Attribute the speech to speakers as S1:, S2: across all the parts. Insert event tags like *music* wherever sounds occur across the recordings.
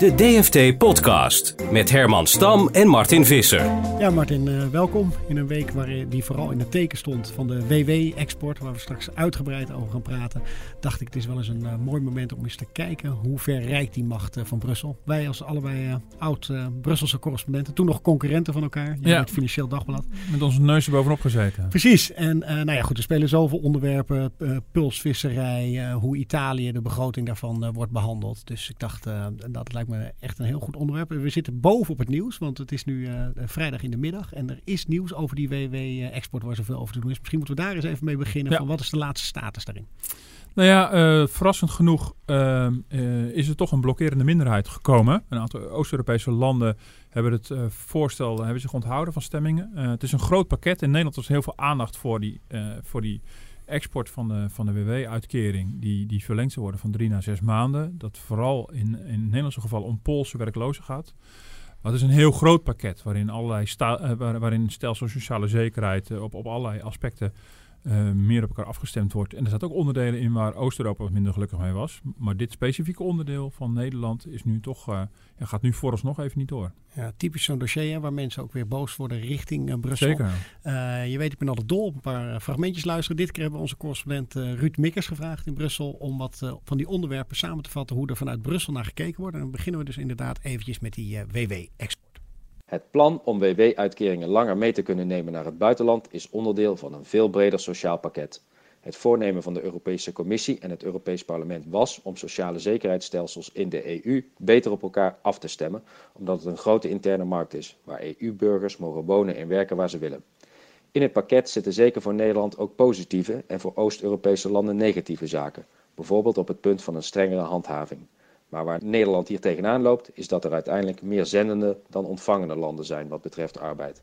S1: De DFT Podcast met Herman Stam en Martin Visser.
S2: Ja, Martin, uh, welkom in een week waar, die vooral in het teken stond van de WW-export, waar we straks uitgebreid over gaan praten. Dacht ik, het is wel eens een uh, mooi moment om eens te kijken hoe ver reikt die macht uh, van Brussel. Wij als allebei oud Brusselse correspondenten, toen nog concurrenten van elkaar,
S3: ja.
S2: het Financieel Dagblad.
S3: Met onze neusje bovenop gezeten.
S2: Precies. En nou ja, goed, er spelen zoveel onderwerpen, pulsvisserij, hoe Italië, de begroting daarvan wordt behandeld. Dus ik dacht, dat lijkt me echt een heel goed onderwerp. We zitten boven op het nieuws, want het is nu uh, vrijdag in de middag. En er is nieuws over die WW-export waar zoveel over te doen is. Misschien moeten we daar eens even mee beginnen. Ja. Van wat is de laatste status daarin?
S3: Nou ja, uh, verrassend genoeg uh, is er toch een blokkerende minderheid gekomen. Een aantal Oost-Europese landen hebben het voorstel hebben zich onthouden van stemmingen. het is een groot pakket. In Nederland was heel veel aandacht voor die, voor die export van de, van de WW-uitkering, die, die verlengd zou worden van drie naar zes maanden. Dat vooral in, in het Nederlandse geval om Poolse werklozen gaat. Het is een heel groot pakket waarin, allerlei sta, uh, waarin stelsel sociale zekerheid uh, op, op allerlei aspecten uh, meer op elkaar afgestemd wordt. En er zaten ook onderdelen in waar Oost-Europa wat minder gelukkig mee was. Maar dit specifieke onderdeel van Nederland is nu toch, uh, ja, gaat nu vooralsnog even niet door.
S2: Ja, typisch zo'n dossier hè, waar mensen ook weer boos worden richting uh, Brussel.
S3: Zeker.
S2: je weet, ik ben altijd dol op een paar fragmentjes luisteren. Dit keer hebben we onze correspondent Ruud Mikkers gevraagd in Brussel om wat van die onderwerpen samen te vatten hoe er vanuit Brussel naar gekeken wordt. En dan beginnen we dus inderdaad eventjes met die WW-export.
S4: Het plan om WW-uitkeringen langer mee te kunnen nemen naar het buitenland is onderdeel van een veel breder sociaal pakket. Het voornemen van de Europese Commissie en het Europees Parlement was om sociale zekerheidsstelsels in de EU beter op elkaar af te stemmen, omdat het een grote interne markt is, waar EU-burgers mogen wonen en werken waar ze willen. In het pakket zitten zeker voor Nederland ook positieve en voor Oost-Europese landen negatieve zaken, bijvoorbeeld op het punt van een strengere handhaving. Maar waar Nederland hier tegenaan loopt, is dat er uiteindelijk meer zendende dan ontvangende landen zijn wat betreft arbeid.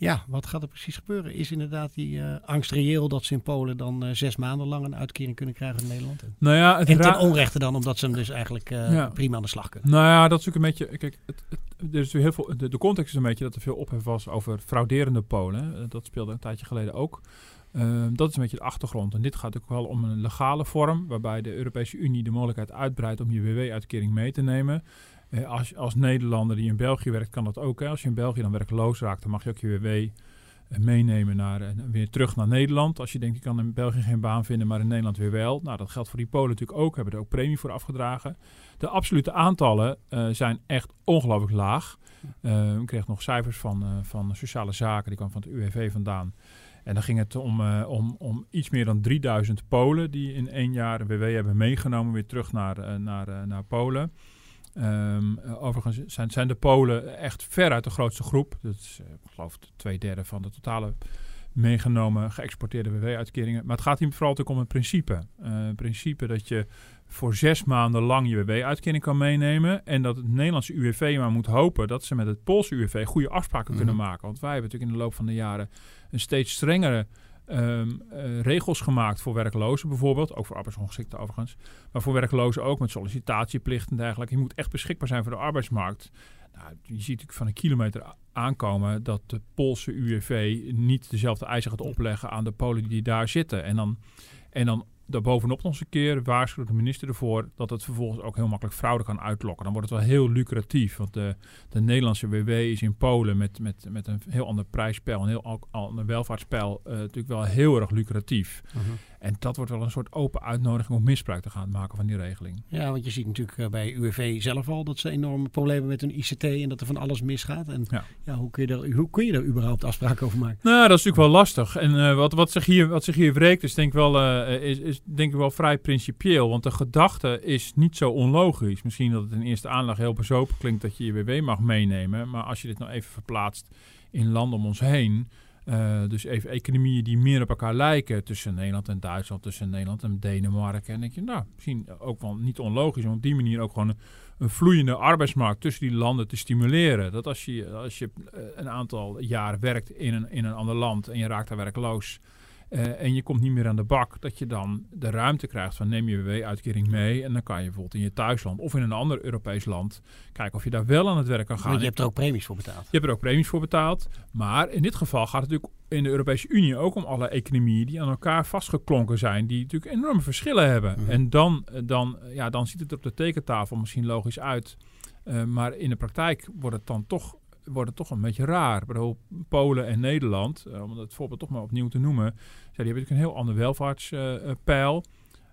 S2: Ja, wat gaat er precies gebeuren? Is inderdaad die uh, angst reëel dat ze in Polen dan uh, zes maanden lang een uitkering kunnen krijgen in Nederland?
S3: Nou ja, het
S2: en ten onrechte dan, omdat ze hem dus eigenlijk uh, ja. prima aan de slag kunnen.
S3: Nou ja, dat is ook een beetje. Kijk, het, het, er is heel veel, de, de, context is een beetje dat er veel ophef was over frauderende Polen. Dat speelde een tijdje geleden ook. Uh, dat is een beetje de achtergrond. En dit gaat ook wel om een legale vorm, waarbij de Europese Unie de mogelijkheid uitbreidt om je WW-uitkering mee te nemen. Uh, als, als Nederlander die in België werkt, kan dat ook. Hè. Als je in België dan werkloos raakt, dan mag je ook je WW uh, meenemen naar, weer terug naar Nederland. Als je denkt, ik kan in België geen baan vinden, maar in Nederland weer wel. Nou, dat geldt voor die Polen natuurlijk ook. Hebben er ook premie voor afgedragen. De absolute aantallen zijn echt ongelooflijk laag. ik kreeg nog cijfers van, van sociale zaken, die kwam van het UWV vandaan. En dan ging het om, uh, om, om iets meer dan 3000 Polen die in één jaar WW hebben meegenomen weer terug naar, uh, naar, uh, naar Polen. Um, overigens zijn, zijn de Polen echt veruit de grootste groep. Dat is, ik geloof, twee derde van de totale meegenomen geëxporteerde WW-uitkeringen. Maar het gaat hier vooral ook om een principe. Een principe dat je voor zes maanden lang je WW-uitkering kan meenemen. En dat het Nederlandse UWV maar moet hopen dat ze met het Poolse UWV goede afspraken kunnen maken. Want wij hebben natuurlijk in de loop van de jaren een steeds strengere um, uh, regels gemaakt voor werklozen bijvoorbeeld. Ook voor arbeidsongeschikten overigens. Maar voor werklozen ook met sollicitatieplicht en dergelijke. Je moet echt beschikbaar zijn voor de arbeidsmarkt. Nou, je ziet van een kilometer aankomen dat de Poolse UWV niet dezelfde eisen gaat opleggen aan de Polen die daar zitten. En dan, en dan daarbovenop nog eens een keer waarschuwt de minister ervoor dat het vervolgens ook heel makkelijk fraude kan uitlokken. Dan wordt het wel heel lucratief, want de, de Nederlandse WW is in Polen met, met, met een heel ander prijsspel, een heel ander welvaartsspel, uh, natuurlijk wel heel erg lucratief. -huh. En dat wordt wel een soort open uitnodiging om misbruik te gaan maken van die regeling.
S2: Ja, want je ziet natuurlijk uh, bij UWV zelf al dat ze enorme problemen met hun ICT en dat er van alles misgaat. En ja. ja hoe, kun je er, hoe kun je er überhaupt afspraken over maken?
S3: Nou, dat is natuurlijk wel lastig. En uh, wat, wat, zich hier, wat zich hier wreekt is denk ik wel, uh, is, is denk ik wel vrij principieel. Want de gedachte is niet zo onlogisch. Misschien dat het in eerste aanleg heel bezopen klinkt dat je je WW mag meenemen. Maar als je dit nou even verplaatst in landen om ons heen... Uh, dus even economieën die meer op elkaar lijken tussen Nederland en Duitsland, tussen Nederland en Denemarken. En denk je, nou, misschien ook wel niet onlogisch om op die manier ook gewoon een, een vloeiende arbeidsmarkt tussen die landen te stimuleren. Dat als je, als je een aantal jaren werkt in een, in een ander land en je raakt daar werkloos, uh, en je komt niet meer aan de bak, dat je dan de ruimte krijgt van neem je WW-uitkering mee en dan kan je bijvoorbeeld in je thuisland of in een ander Europees land kijken of je daar wel aan het werk kan gaan.
S2: Want je hebt er ook premies voor betaald.
S3: Je hebt er ook premies voor betaald, maar in dit geval gaat het natuurlijk in de Europese Unie ook om alle economieën die aan elkaar vastgeklonken zijn, die natuurlijk enorme verschillen hebben. Mhm. En dan, dan, ja, dan ziet het op de tekentafel misschien logisch uit. Uh, maar in de praktijk wordt het dan toch wordt het toch een beetje raar. Bijvoorbeeld Polen en Nederland, uh, om het voorbeeld toch maar opnieuw te noemen, die hebben natuurlijk een heel ander welvaartspeil.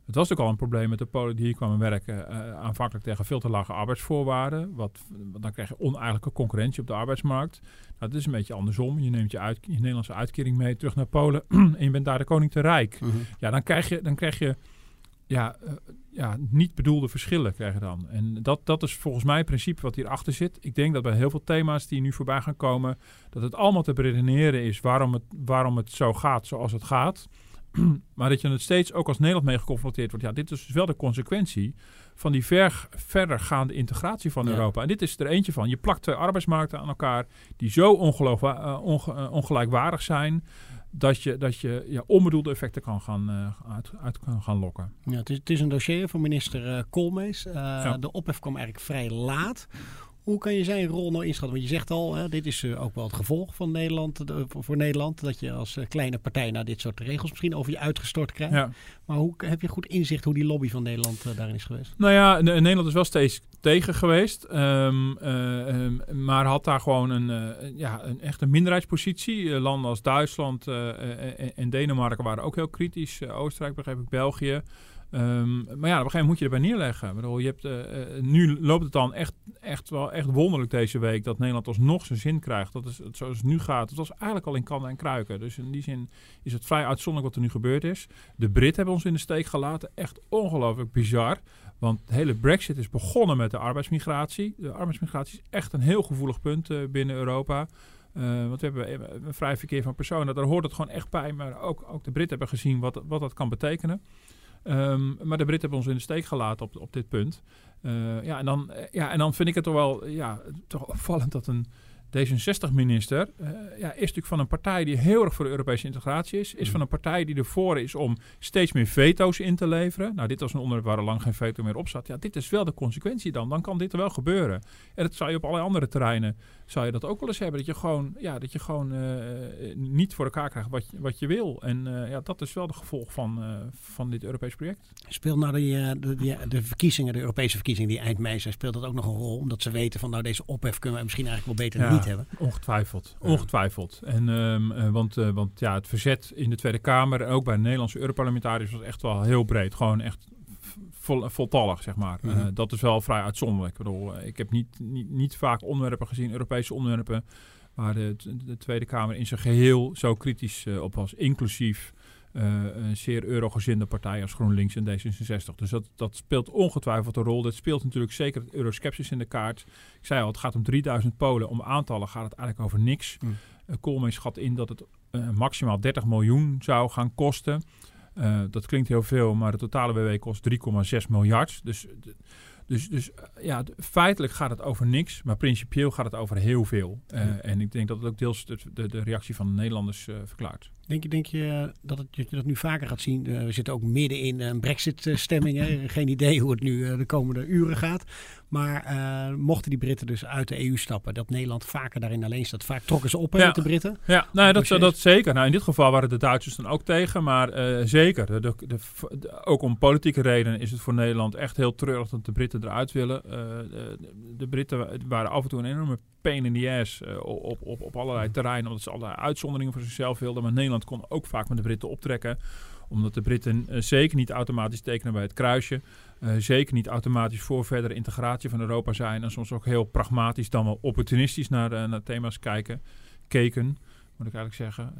S3: het was ook al een probleem met de Polen die hier kwamen werken, uh, aanvankelijk tegen veel te lage arbeidsvoorwaarden. Wat, dan krijg je oneigenlijke concurrentie op de arbeidsmarkt. Nou, dat is een beetje andersom. Je neemt je, uit, je Nederlandse uitkering mee terug naar Polen *clears throat* en je bent daar de koning te rijk. Mhm. Ja, dan krijg je, dan krijg je ja, uh, ja, niet bedoelde verschillen krijgen dan. En dat, dat is volgens mij het principe wat hierachter zit. Ik denk dat bij heel veel thema's die nu voorbij gaan komen, dat het allemaal te beredeneren is waarom het, waarom het zo gaat zoals het gaat. *clears throat* maar dat je het steeds ook als Nederland mee geconfronteerd wordt. Ja, dit is dus wel de consequentie van die ver, verdergaande integratie van Europa. En dit is er eentje van. Je plakt twee arbeidsmarkten aan elkaar die zo ongelooflijk uh, ongelijkwaardig zijn dat je, dat je ja, onbedoelde effecten kan gaan, uh, uit, uit kan gaan lokken.
S2: Ja, het, is, het is een dossier van minister uh, Koolmees. Uh, De ophef kwam eigenlijk vrij laat. Hoe kan je zijn rol nou inschatten? Want je zegt al, hè, dit is ook wel het gevolg van Nederland, voor Nederland. Dat je als kleine partij naar dit soort regels misschien over je uitgestort krijgt. Ja. Maar hoe heb je goed inzicht hoe die lobby van Nederland daarin is geweest?
S3: Nou ja, Nederland is wel steeds tegen geweest. Um, maar had daar gewoon een, uh, ja, een echte minderheidspositie. Landen als Duitsland en Denemarken waren ook heel kritisch. Oostenrijk, begreep ik, België. Um, maar ja, op een gegeven moment moet je erbij neerleggen. Je hebt, uh, nu loopt het dan echt, echt wel echt wonderlijk deze week dat Nederland alsnog zijn zin krijgt. Dat is zoals het nu gaat. Het was eigenlijk al in kannen en kruiken. Dus in die zin is het vrij uitzonderlijk wat er nu gebeurd is. De Britten hebben ons in de steek gelaten. Echt ongelooflijk bizar. Want de hele Brexit is begonnen met de arbeidsmigratie. De arbeidsmigratie is echt een heel gevoelig punt uh, binnen Europa. Want we hebben een vrij verkeer van personen. Daar hoort het gewoon echt bij. Maar ook, ook de Britten hebben gezien wat, wat dat kan betekenen. Um, maar de Britten hebben ons in de steek gelaten op, op dit punt. Uh, ja, en dan, ja, en dan vind ik het toch wel ja, toch opvallend dat een D66-minister uh, ja, is natuurlijk van een partij die heel erg voor de Europese integratie is. Is mm. van een partij die ervoor is om steeds meer veto's in te leveren. Nou, dit was een onderwerp waar er lang geen veto meer op zat. Ja, dit is wel de consequentie dan. Dan kan dit er wel gebeuren. En dat zou je op allerlei andere terreinen zou je dat ook wel eens hebben. Dat je gewoon, ja, dat je gewoon uh, niet voor elkaar krijgt wat, je, wat je wil. En uh, ja, dat is wel de gevolg van, van dit Europees project.
S2: Speelt nou de, de, de, verkiezingen, de Europese verkiezingen die eind mei zijn, speelt dat ook nog een rol? Omdat ze weten van nou deze ophef kunnen we misschien eigenlijk wel beter ja. niet hebben.
S3: Ongetwijfeld, ongetwijfeld. En, um, want, uh, want ja, het verzet in de Tweede Kamer en ook bij de Nederlandse Europarlementariërs was echt wel heel breed. Gewoon echt vol, voltallig, zeg maar. Mm -hmm. uh, dat is wel vrij uitzonderlijk. Ik bedoel, eh, ik heb niet, niet, niet vaak onderwerpen gezien, Europese onderwerpen, waar de, de Tweede Kamer in zijn geheel zo kritisch uh, op was. Inclusief een zeer eurogezinde partij als GroenLinks en D66. Dus dat, dat speelt ongetwijfeld een rol. Dat speelt natuurlijk zeker het euroskepsis in de kaart. Ik zei al, het gaat om 3000 Polen. Om aantallen gaat het eigenlijk over niks. Mm. Koolmees schat in dat het uh, maximaal 30 miljoen zou gaan kosten. dat klinkt heel veel, maar de totale WW kost 3,6 miljard. Dus... Dus, dus ja, feitelijk gaat het over niks, maar principieel gaat het over heel veel. Uh, en ik denk dat het ook deels de, de, de reactie van de Nederlanders uh, verklaart.
S2: Denk je, denk je dat, het, dat je dat nu vaker gaat zien? Uh, we zitten ook midden in een brexit-stemming. *laughs* Geen idee hoe het nu de komende uren gaat. Maar mochten die Britten dus uit de EU stappen, dat Nederland vaker daarin alleen staat. Vaak trokken ze op ja. met de Britten.
S3: Ja, nou, dat, dat zeker. Nou, in dit geval waren de Duitsers dan ook tegen. Maar zeker, de, de, de, ook om politieke redenen is het voor Nederland echt heel treurig dat de Britten eruit willen. de, de Britten waren af en toe een enorme pain in the ass op, op, op allerlei terreinen. Omdat ze allerlei uitzonderingen voor zichzelf wilden. Maar Nederland kon ook vaak met de Britten optrekken. Omdat de Britten zeker niet automatisch tekenen bij het kruisje. Uh, zeker niet automatisch voor verdere integratie van Europa zijn. En soms ook heel pragmatisch dan wel opportunistisch naar, naar thema's kijken, keken. moet ik eigenlijk zeggen.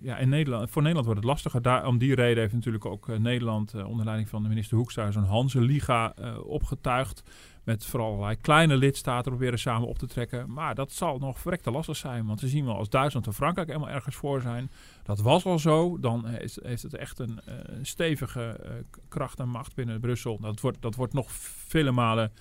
S3: ja, in Nederland, voor Nederland wordt het lastiger. Daar, om die reden heeft natuurlijk ook Nederland onder leiding van de minister Hoekstra zo'n Hanse-liga opgetuigd. Met vooral allerlei kleine lidstaten proberen samen op te trekken. Maar dat zal nog verrekte lastig zijn. Want we zien wel als Duitsland en Frankrijk helemaal ergens voor zijn. Dat was al zo. Dan heeft, heeft het echt een, een stevige kracht en macht binnen Brussel. Dat wordt, dat wordt nog vele malen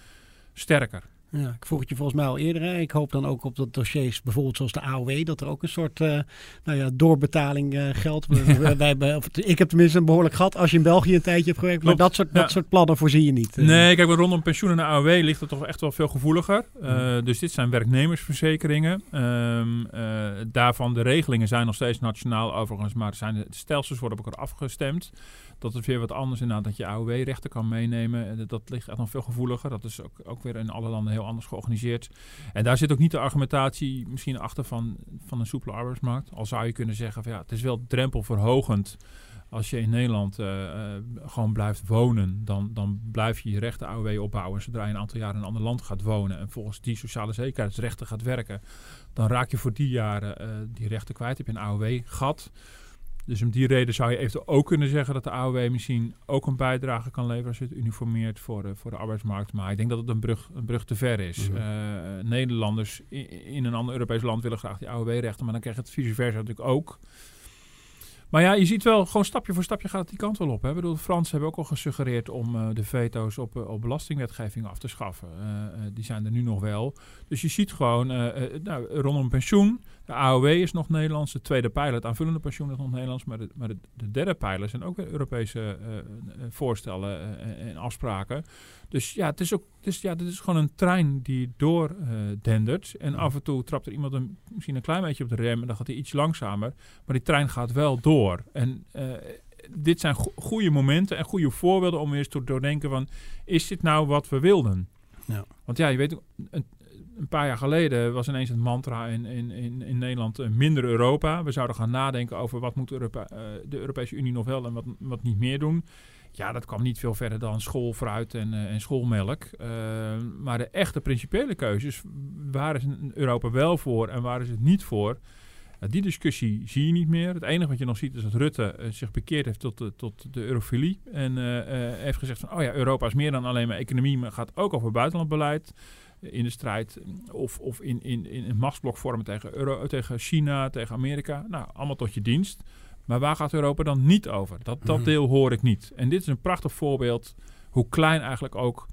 S3: sterker.
S2: Ja, ik vroeg het je volgens mij al eerder. Ik hoop dan ook op dat dossiers, bijvoorbeeld zoals de AOW, dat er ook een soort uh, nou ja, doorbetaling uh, geldt. *laughs* Wij of, ik heb tenminste een behoorlijk gat als je in België een tijdje hebt gewerkt. Maar dat soort, dat soort plannen voorzie je niet.
S3: Eh. Nee, kijk, rondom pensioen en AOW ligt het toch echt wel veel gevoeliger. Uh, dus dit zijn werknemersverzekeringen. Um, daarvan de regelingen zijn nog steeds nationaal overigens, maar zijn de stelsels worden op elkaar afgestemd. Dat is weer wat anders inderdaad, dat je AOW-rechten kan meenemen. Dat ligt echt nog veel gevoeliger. Dat is ook, ook weer in alle landen heel anders georganiseerd. En daar zit ook niet de argumentatie misschien achter van, van een soepele arbeidsmarkt. Al zou je kunnen zeggen van ja, het is wel drempelverhogend. Als je in Nederland uh, uh, gewoon blijft wonen, dan, dan blijf je je rechten AOW opbouwen. Zodra je een aantal jaren in een ander land gaat wonen en volgens die sociale zekerheidsrechten gaat werken, dan raak je voor die jaren uh, die rechten kwijt. Heb je een AOW-gat. Dus om die reden zou je eventueel ook kunnen zeggen dat de AOW misschien ook een bijdrage kan leveren als je het uniformeert voor de, voor de arbeidsmarkt. Maar ik denk dat het een brug, een brug te ver is. Mhm. Eh, Nederlanders in, in, een ander Europees land willen graag die AOW-rechten, maar dan krijg je het vice versa natuurlijk ook. Maar ja, je ziet wel, gewoon stapje voor stapje gaat het die kant wel op. Hè. Ik bedoel, de Fransen hebben ook al gesuggereerd om uh, de veto's op, uh, op belastingwetgeving af te schaffen. Uh, die zijn er nu nog wel. Dus je ziet gewoon, nou, rondom pensioen, de AOW is nog Nederlands, de tweede pijler, het aanvullende pensioen is nog Nederlands, maar de, maar de, de derde pijler zijn ook weer Europese voorstellen en afspraken. Dus ja, het is ook, het is, ja, dit is gewoon een trein die door dendert. En af en toe trapt er iemand een, misschien een klein beetje op de rem en dan gaat hij iets langzamer. Maar die trein gaat wel door. En dit zijn go goede momenten en goede voorbeelden om weer eens te doordenken van... is dit nou wat we wilden? Ja. Want ja, je weet, een, een paar jaar geleden was ineens het mantra in, in, in, in Nederland uh, minder Europa. We zouden gaan nadenken over wat moet Europa, uh, de Europese Unie nog wel en wat, wat niet meer doen. Ja, dat kwam niet veel verder dan schoolfruit en, uh, en schoolmelk. maar de echte principiële keuzes, waar is Europa wel voor en waar is het niet voor... Die discussie zie je niet meer. Het enige wat je nog ziet is dat Rutte zich bekeerd heeft tot de, tot de eurofilie. En heeft gezegd van, oh ja, Europa is meer dan alleen maar economie, maar gaat ook over buitenlandbeleid. In de strijd of, of in, in, in een machtsblok vormen tegen, Euro, tegen China, tegen Amerika. Nou, allemaal tot je dienst. Maar waar gaat Europa dan niet over? Dat, dat mhm. deel hoor ik niet. En dit is een prachtig voorbeeld hoe klein eigenlijk ook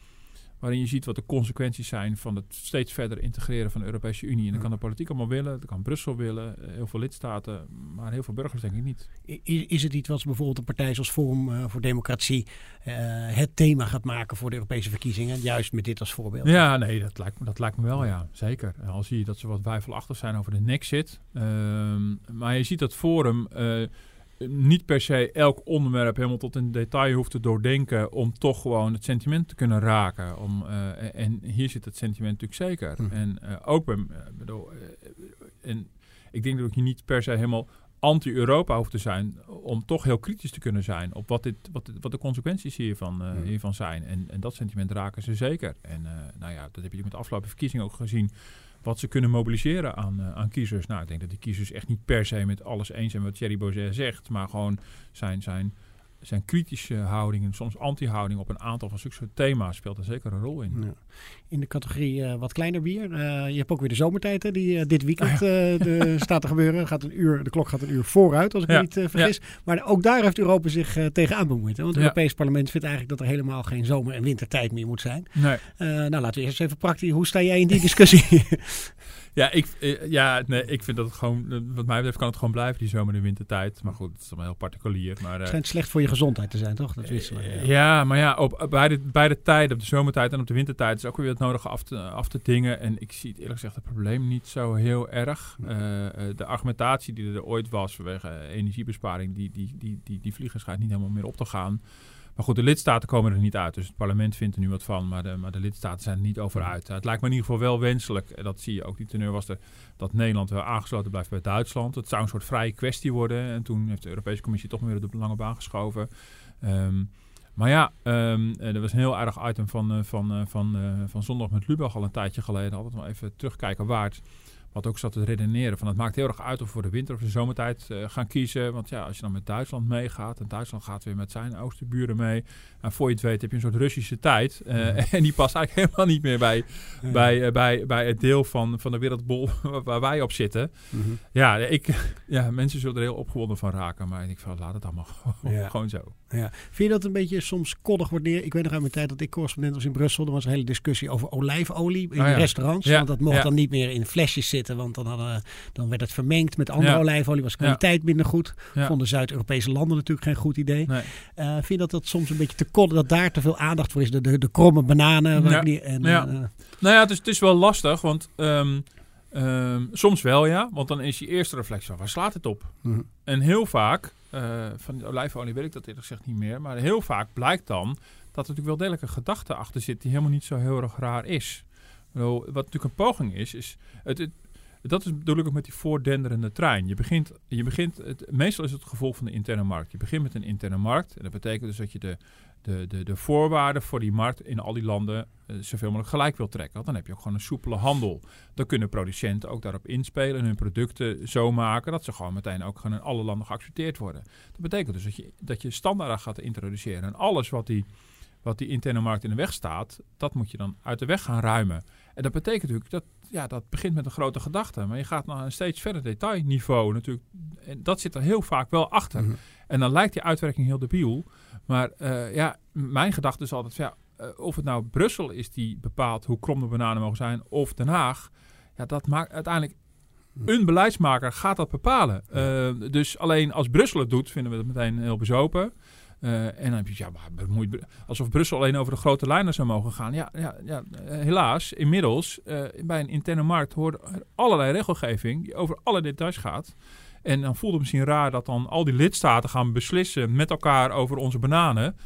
S3: waarin je ziet wat de consequenties zijn van het steeds verder integreren van de Europese Unie. En dan kan de politiek allemaal willen, dat kan Brussel willen, eh, heel veel lidstaten, maar heel veel burgers denk ik niet.
S2: Is, is het iets wat bijvoorbeeld een partij zoals Forum uh, voor Democratie uh, het thema gaat maken voor de Europese verkiezingen? Juist met dit als voorbeeld.
S3: Ja, nee, dat lijkt, dat lijkt me wel, ja. Zeker. Al zie je dat ze wat weifelachtig zijn over de Nexit. Uh, maar je ziet dat Forum... Uh, niet per se elk onderwerp helemaal tot in detail hoeft te doordenken om toch gewoon het sentiment te kunnen raken. Om, uh, en hier zit het sentiment natuurlijk zeker. Hm. En uh, ook bij, uh, bedoel, en ik denk dat je niet per se helemaal anti-Europa hoeft te zijn om toch heel kritisch te kunnen zijn op wat, dit, wat, wat de consequenties hiervan, hm. hiervan zijn. En, en dat sentiment raken ze zeker. En nou ja, dat heb je met de afgelopen verkiezingen ook gezien wat ze kunnen mobiliseren aan, uh, aan kiezers. Nou, ik denk dat die kiezers echt niet per se met alles eens zijn wat Thierry Baudet zegt, maar gewoon zijn, zijn, zijn kritische houding en soms anti-houding op een aantal van zulke thema's speelt er zeker een rol in. Ja.
S2: In de categorie uh, wat kleiner bier. Uh, je hebt ook weer de zomertijd hè, die dit weekend de, *laughs* staat te gebeuren. Gaat een uur, de klok gaat een uur vooruit als ik me niet vergis. Ja. Maar ook daar heeft Europa zich tegenaan bemoeid. Hè? Want het Europees Parlement vindt eigenlijk dat er helemaal geen zomer- en wintertijd meer moet zijn. Nee. nou, laten we eerst even praktisch. Hoe sta jij in die discussie? *laughs*
S3: Ja, ik, eh, ja nee, ik vind dat het gewoon, eh, wat mij betreft kan het gewoon blijven, die zomer- en wintertijd. Maar goed, het is allemaal heel particulier. Maar,
S2: het uh, schijnt slecht voor je gezondheid te zijn, toch? Dat wisten we.
S3: Ja. ja, maar ja, op, bij, de, bij de tijd, op de zomertijd en op de wintertijd, is ook weer het nodige af te, af te dingen. En ik zie het eerlijk gezegd het probleem niet zo heel erg. Uh, de argumentatie die er ooit was vanwege energiebesparing, die, die, die, die, die vliegen schijnt niet helemaal meer op te gaan. Maar goed, de lidstaten komen er niet uit. Dus het parlement vindt er nu wat van, maar de, maar de lidstaten zijn er niet over uit. Het lijkt me in ieder geval wel wenselijk, en dat zie je ook, die teneur was er, dat Nederland wel aangesloten blijft bij Duitsland. Het zou een soort vrije kwestie worden. En toen heeft de Europese Commissie toch weer op de lange baan geschoven. Um, maar ja, um, er was een heel aardig item van, uh, van, uh, van, uh, van Zondag met Lubach al een tijdje geleden. Altijd wel even terugkijken waard wat ook zat te redeneren van het maakt heel erg uit of we voor de winter of de zomertijd uh, gaan kiezen. Want ja, als je dan met Duitsland meegaat en Duitsland gaat weer met zijn oosterburen mee. En voor je het weet heb je een soort Russische tijd. Uh, *laughs* En die past eigenlijk helemaal niet meer bij, bij, uh, bij, bij het deel van, van de wereldbol *laughs* waar wij op zitten. Mm -hmm. Ja, ik, *laughs* ja, mensen zullen er heel opgewonden van raken. Maar ik van laat het allemaal ja. gewoon zo.
S2: Ja. Vind je dat een beetje soms koddig wordt neer? Ik weet nog uit mijn tijd dat ik correspondent was in Brussel. Er was een hele discussie over olijfolie in oh, ja. restaurants. Want dat mocht dan niet meer in flesjes zitten. Want dan, hadden, dan werd het vermengd met andere olijfolie. Was de kwaliteit minder goed. Vonden Zuid-Europese landen natuurlijk geen goed idee. Nee. Uh, vind je dat dat soms een beetje te koddig, dat daar te veel aandacht voor is? De, de, de kromme bananen. Die, en.
S3: Uh, nou ja, het is, het is wel lastig. Want... Um, Um, soms wel ja, want dan is je eerste reflex van waar slaat het op? Mm -hmm. En heel vaak, uh, van de olijfolie weet ik dat eerlijk gezegd niet meer, maar heel vaak blijkt dan dat er natuurlijk wel degelijk een gedachte achter zit die helemaal niet zo heel erg raar is. Wat natuurlijk een poging is, is het, dat is bedoel ik ook met die voordenderende trein. Je begint, je begint het, meestal is het het gevolg van de interne markt. Je begint met een interne markt en dat betekent dus dat je de de, de, de voorwaarden voor die markt in al die landen uh, zoveel mogelijk gelijk wil trekken. Want dan heb je ook gewoon een soepele handel. Dan kunnen producenten ook daarop inspelen en hun producten zo maken dat ze gewoon meteen ook gewoon in alle landen geaccepteerd worden. Dat betekent dus dat je, dat je standaarden gaat introduceren. En alles wat die, wat die interne markt in de weg staat, dat moet je dan uit de weg gaan ruimen. En dat betekent natuurlijk dat ja, dat begint met een grote gedachte. Maar je gaat naar een steeds verder detailniveau natuurlijk. En dat zit er heel vaak wel achter. Mm -hmm. En dan lijkt die uitwerking heel debiel. Maar uh, ja, mijn gedachte is altijd, ja, uh, of het nou Brussel is die bepaalt hoe krom de bananen mogen zijn, of Den Haag, ja, dat maakt uiteindelijk een beleidsmaker gaat dat bepalen. Uh, dus alleen als Brussel het doet, vinden we het meteen heel bezopen. Uh, en dan heb je, ja, maar bemoeit, alsof Brussel alleen over de grote lijnen zou mogen gaan. Ja, ja, ja helaas, inmiddels, uh, bij een interne markt hoort allerlei regelgeving die over alle details gaat. En dan voelt het misschien raar dat dan al die lidstaten gaan beslissen met elkaar over onze bananen.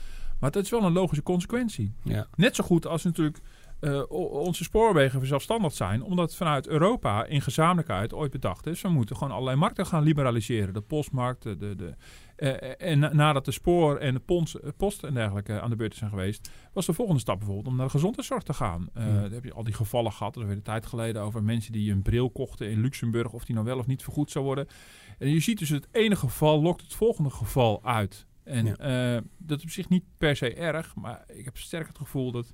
S3: Maar dat is wel een logische consequentie. Ja. Net zo goed als natuurlijk uh, onze spoorwegen zelfstandig zijn, omdat vanuit Europa in gezamenlijkheid ooit bedacht is, we moeten gewoon allerlei markten gaan liberaliseren. De postmarkt, de, de, uh, en nadat de spoor en de post, post en dergelijke aan de beurt zijn geweest, was de volgende stap bijvoorbeeld om naar de gezondheidszorg te gaan. Uh, ja. Dan heb je al die gevallen gehad, er werd een tijd geleden over mensen die een bril kochten in Luxemburg, of die nou wel of niet vergoed zou worden. En je ziet dus het ene geval lokt het volgende geval uit. En ja. uh, dat is op zich niet per se erg, maar ik heb sterk het gevoel dat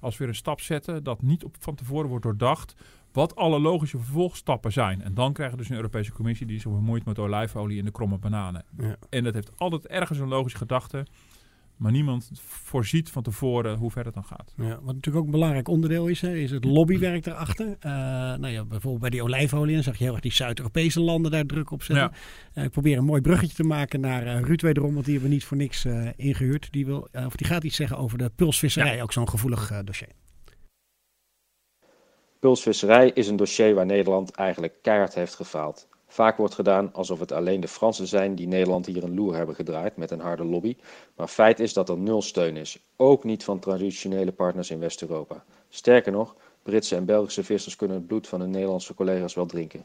S3: als we weer een stap zetten, dat niet op, van tevoren wordt doordacht wat alle logische vervolgstappen zijn. En dan krijgen we dus een Europese Commissie die zich bemoeit met olijfolie en de kromme bananen. Ja. En dat heeft altijd ergens een logische gedachte. Maar niemand voorziet van tevoren hoe ver het dan gaat.
S2: Ja, wat natuurlijk ook een belangrijk onderdeel is, hè, is het lobbywerk erachter. Uh, nou ja, bijvoorbeeld bij die olijfolie, dan zag je heel erg die Zuid-Europese landen daar druk op zetten. Ja. Uh, ik probeer een mooi bruggetje te maken naar uh, Ruud wederom, want die hebben we niet voor niks ingehuurd. Die, wil, of die gaat iets zeggen over de pulsvisserij, ja. ook zo'n gevoelig dossier.
S4: Pulsvisserij is een dossier waar Nederland eigenlijk keihard heeft gefaald. Vaak wordt gedaan alsof het alleen de Fransen zijn die Nederland hier een loer hebben gedraaid met een harde lobby. Maar feit is dat er nul steun is. Ook niet van traditionele partners in West-Europa. Sterker nog, Britse en Belgische vissers kunnen het bloed van hun Nederlandse collega's wel drinken.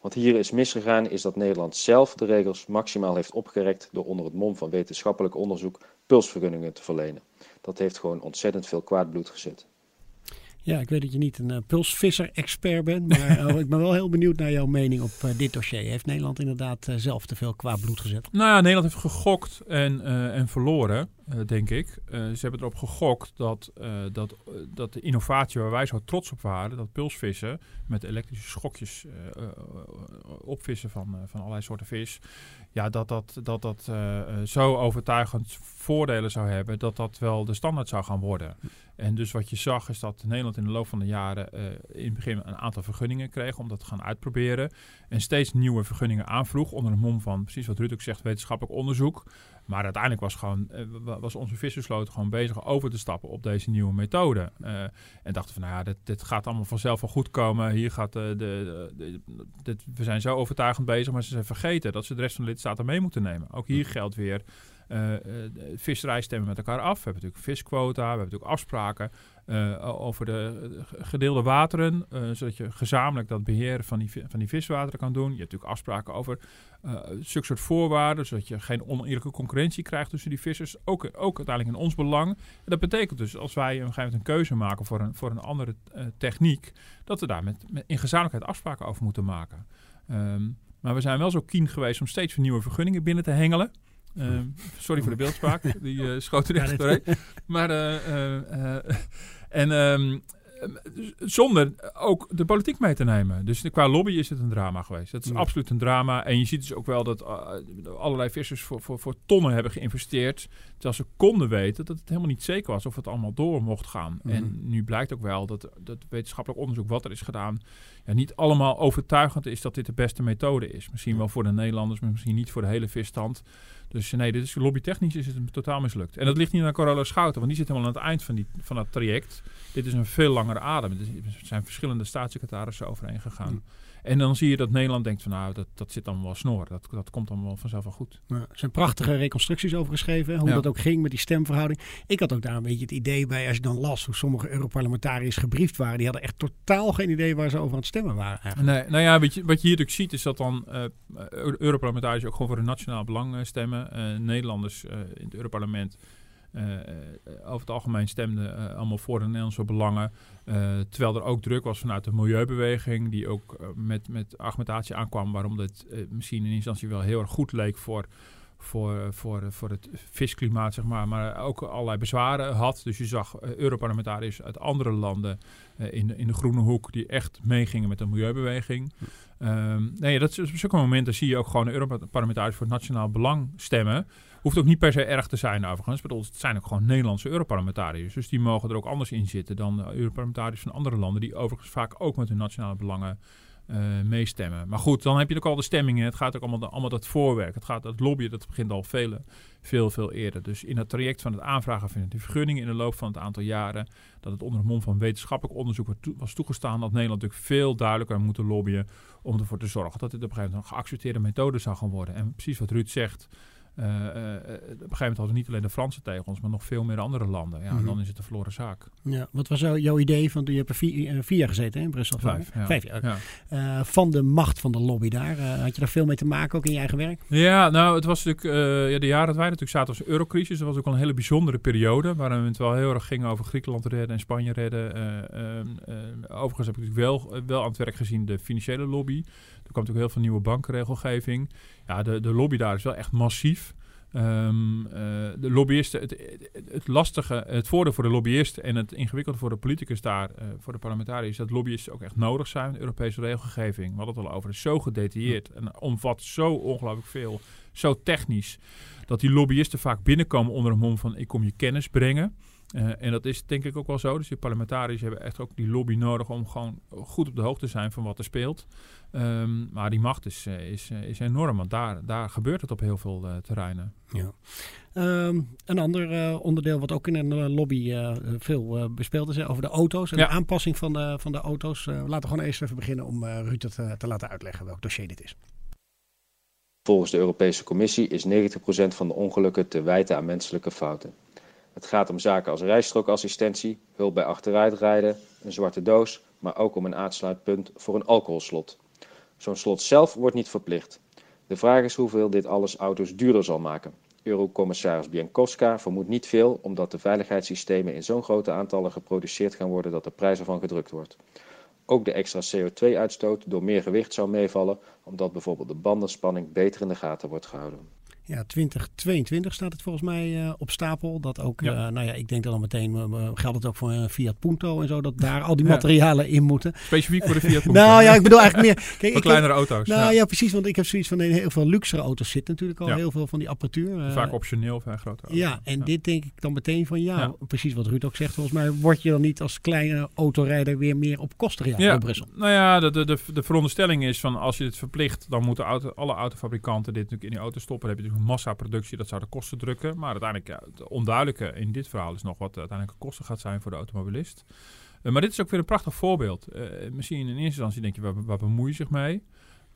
S4: Wat hier is misgegaan is dat Nederland zelf de regels maximaal heeft opgerekt door onder het mom van wetenschappelijk onderzoek pulsvergunningen te verlenen. Dat heeft gewoon ontzettend veel kwaad bloed gezet.
S2: Ja, ik weet dat je niet een uh, pulsvisser-expert bent, maar uh, *laughs* ik ben wel heel benieuwd naar jouw mening op uh, dit dossier. Heeft Nederland inderdaad zelf te veel qua bloed gezet?
S3: Nou ja, Nederland heeft gegokt en, en verloren, denk ik. ze hebben erop gegokt dat, dat, dat de innovatie waar wij zo trots op waren, dat pulsvissen met elektrische schokjes opvissen van, van allerlei soorten vis, ja, dat dat, dat, dat zo overtuigend voordelen zou hebben, dat dat wel de standaard zou gaan worden. En dus wat je zag is dat Nederland in de loop van de jaren in het begin een aantal vergunningen kreeg om dat te gaan uitproberen. En steeds nieuwe vergunningen aanvroeg onder de mom van, precies wat Ruud ook zegt, wetenschappelijk onderzoek. Maar uiteindelijk was, gewoon, uh, was onze vissersvloot gewoon bezig over te stappen op deze nieuwe methode. Uh, en dachten van, nou ja, dit, dit, gaat allemaal vanzelf wel goed komen. Hier gaat de, de, de, dit, we zijn zo overtuigend bezig, maar ze zijn vergeten dat ze de rest van de lidstaten mee moeten nemen. Ook hier geldt weer visserij stemmen met elkaar af. We hebben natuurlijk visquota, we hebben natuurlijk afspraken over de gedeelde wateren, zodat je gezamenlijk dat beheer van die, van die viswateren kan doen. Je hebt natuurlijk afspraken over zulke soort voorwaarden, zodat je geen oneerlijke concurrentie krijgt tussen die vissers. Ook, ook uiteindelijk in ons belang. Dat betekent dus als wij een gegeven moment een keuze maken voor een, voor een andere techniek, dat we daar met, in gezamenlijkheid afspraken over moeten maken. Um, maar we zijn wel zo keen geweest om steeds nieuwe vergunningen binnen te hengelen. Uh, sorry voor de beeldspraak, *laughs* die uh, schoot er echt doorheen. Maar, uh, en um, zonder ook de politiek mee te nemen. Dus qua lobby is het een drama geweest. Dat is absoluut een drama. En je ziet dus ook wel dat allerlei vissers voor, voor, voor tonnen hebben geïnvesteerd. Terwijl ze konden weten dat het helemaal niet zeker was of het allemaal door mocht gaan. Mhm. En nu blijkt ook wel dat, dat wetenschappelijk onderzoek wat er is gedaan ja, niet allemaal overtuigend is dat dit de beste methode is. Misschien wel voor de Nederlanders, maar misschien niet voor de hele visstand. Dus nee, dit is lobbytechnisch is het totaal mislukt. En dat ligt niet aan Corolla Schouten, want die zit helemaal aan het eind van, die, van dat traject. Dit is een veel langere adem. Er zijn verschillende staatssecretarissen overheen gegaan. En dan zie je dat Nederland denkt van nou, dat, dat zit dan wel snor. Dat, dat komt dan wel vanzelf wel goed.
S2: Ja, er zijn prachtige reconstructies over geschreven. Hoe dat ook ging met die stemverhouding. Ik had ook daar een beetje het idee bij, als je dan las hoe sommige Europarlementariërs gebriefd waren. Die hadden echt totaal geen idee waar ze over aan het stemmen waren. Eigenlijk.
S3: Nee, nou ja, wat je, wat je hier natuurlijk ziet is dat dan uh, Europarlementariërs ook gewoon voor een nationaal belang uh, Uh, Nederlanders in het Europarlement uh, over het algemeen stemden allemaal voor de Nederlandse belangen. terwijl er ook druk was vanuit de milieubeweging, die ook met, met argumentatie aankwam waarom dit misschien in instantie wel heel erg goed leek voor, voor, voor, voor het visklimaat, zeg maar, maar ook allerlei bezwaren had. Dus je zag Europarlementariërs uit andere landen in, in de groene hoek die echt meegingen met de milieubeweging. Um, nee, dat op zulke momenten zie je ook gewoon Europarlementariërs voor het nationaal belang stemmen. Hoeft ook niet per se erg te zijn overigens. Bedoel, het zijn ook gewoon Nederlandse Europarlementariërs. Dus die mogen er ook anders in zitten dan de Europarlementariërs van andere landen. Die overigens vaak ook met hun nationale belangen uh, meestemmen. Maar goed, dan heb je ook al de stemmingen. Het gaat ook allemaal, allemaal dat voorwerk. Het gaat het lobbyen, dat begint al veel, veel, veel eerder. Dus in het traject van het aanvragen van de vergunningen in de loop van het aantal jaren, dat het onder het mom van wetenschappelijk onderzoek was toegestaan, dat Nederland natuurlijk veel duidelijker moet lobbyen om ervoor te zorgen dat dit op een gegeven moment een geaccepteerde methode zou gaan worden. En precies wat Ruud zegt, op een gegeven moment hadden we niet alleen de Franse tegels, maar nog veel meer andere landen. Ja, mm dan is het een verloren zaak.
S2: Ja, wat was jouw idee? Van, je hebt er vier, vier jaar gezeten hè, in Brussel.
S3: Vijf, ja.
S2: Vijf jaar. Ja. van de macht van de lobby daar. had je daar veel mee te maken, ook in je eigen werk?
S3: Ja, nou, het was natuurlijk ja, de jaren dat wij natuurlijk zaten als eurocrisis. Dat was ook al een hele bijzondere periode, waarin het wel heel erg ging over Griekenland redden en Spanje redden. overigens heb ik natuurlijk wel, wel aan het werk gezien de financiële lobby. Er kwam natuurlijk heel veel nieuwe bankenregelgeving. Ja, de, de lobby daar is wel echt massief. Um, uh, de lobbyisten, het, het, lastige, het voordeel voor de lobbyist en het ingewikkelde voor de politicus daar, uh, voor de parlementariërs, is dat lobbyisten ook echt nodig zijn. De Europese regelgeving, we hadden het al over, is zo gedetailleerd en omvat zo ongelooflijk veel, zo technisch, dat die lobbyisten vaak binnenkomen onder een mom van ik kom je kennis brengen. Uh, en dat is denk ik ook wel zo. Dus die parlementariërs hebben echt ook die lobby nodig om gewoon goed op de hoogte te zijn van wat er speelt. Um, maar die macht is, eh, is, eh, is enorm, want daar, daar gebeurt het op heel veel uh, terreinen.
S2: Ja. Um, een ander uh, onderdeel wat ook in een lobby veel bespeeld is over de auto's en ja. de aanpassing van de, van de auto's. laten we gewoon eerst even beginnen om Ruud het te laten uitleggen welk dossier dit is.
S4: Volgens de Europese Commissie is 90% van de ongelukken te wijten aan menselijke fouten. Het gaat om zaken als rijstrookassistentie, hulp bij achteruitrijden, een zwarte doos, maar ook om een aansluitpunt voor een alcoholslot. Zo'n slot zelf wordt niet verplicht. De vraag is hoeveel dit alles auto's duurder zal maken. Eurocommissaris Biankowska vermoedt niet veel, omdat de veiligheidssystemen in zo'n grote aantallen geproduceerd gaan worden dat de prijs ervan gedrukt wordt. Ook de extra CO2-uitstoot door meer gewicht zou meevallen, omdat bijvoorbeeld de bandenspanning beter in de gaten wordt gehouden.
S2: Ja, 2022 staat het volgens mij uh, op stapel. Dat ook, ja. Uh, nou ja, ik denk dan meteen, uh, geldt het ook voor een Fiat Punto en zo, dat daar al die materialen in moeten.
S3: Specifiek voor de Fiat *laughs* Punto.
S2: nou ja, ik bedoel eigenlijk meer... *laughs*
S3: Kijk, voor kleinere heb, auto's.
S2: Nou ja. ja. precies, want ik heb zoiets van, heel veel luxere auto's zitten natuurlijk al, heel veel van die apparatuur.
S3: Vaak optioneel van grote auto's.
S2: Ja, en dit denk ik dan meteen van, ja, precies wat Ruud ook zegt, volgens mij word je dan niet als kleine autorijder weer meer op kosten gejaagd ja. Brussel.
S3: Nou ja, de, de, de, de veronderstelling is van, als je het verplicht, dan moeten auto, alle autofabrikanten dit natuurlijk in die auto stoppen. Dan heb je natuurlijk massaproductie dat zou de kosten drukken. Maar uiteindelijk, ja, het onduidelijke in dit verhaal is nog wat de uiteindelijke kosten gaat zijn voor de automobilist. Uh, maar dit is ook weer een prachtig voorbeeld. Uh, misschien in eerste instantie denk je, waar, waar bemoei je zich mee?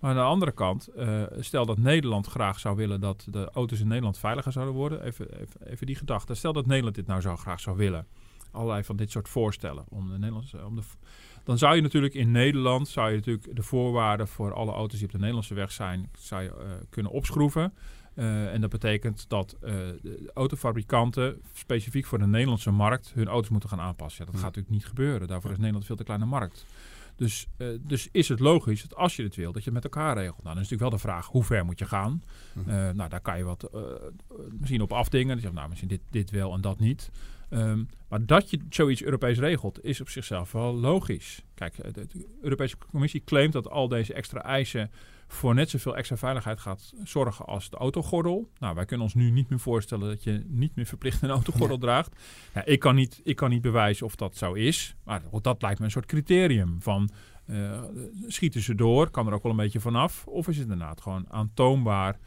S3: Maar aan de andere kant, uh, stel dat Nederland graag zou willen dat de auto's in Nederland veiliger zouden worden. Even, even, even die gedachte. Stel dat Nederland dit nou zo graag zou willen. Allerlei van dit soort voorstellen. Om de Nederlandse, om de, dan zou je natuurlijk in Nederland zou je natuurlijk de voorwaarden voor alle auto's die op de Nederlandse weg zijn, zou je, kunnen opschroeven. Uh, en dat betekent dat uh, de autofabrikanten specifiek voor de Nederlandse markt hun auto's moeten gaan aanpassen. Ja, dat gaat natuurlijk niet gebeuren. Daarvoor is Nederland een veel te kleine markt. Dus, uh, dus is het logisch dat als je het wil, dat je het met elkaar regelt. Nou, dan is natuurlijk wel de vraag, hoe ver moet je gaan? Uh, nou, daar kan je wat misschien op afdingen. Dus je zegt, nou, misschien dit, dit wel en dat niet. Um, maar dat je zoiets Europees regelt, is op zichzelf wel logisch. Kijk, de, de Europese Commissie claimt dat al deze extra eisen voor net zoveel extra veiligheid gaat zorgen als de autogordel. Nou, wij kunnen ons nu niet meer voorstellen dat je niet meer verplicht een autogordel ja. draagt. Ja, ik, kan niet, ik kan niet bewijzen of dat zo is, maar dat lijkt me een soort criterium van uh, schieten ze door, kan er ook wel een beetje vanaf, of is het inderdaad gewoon aantoonbaar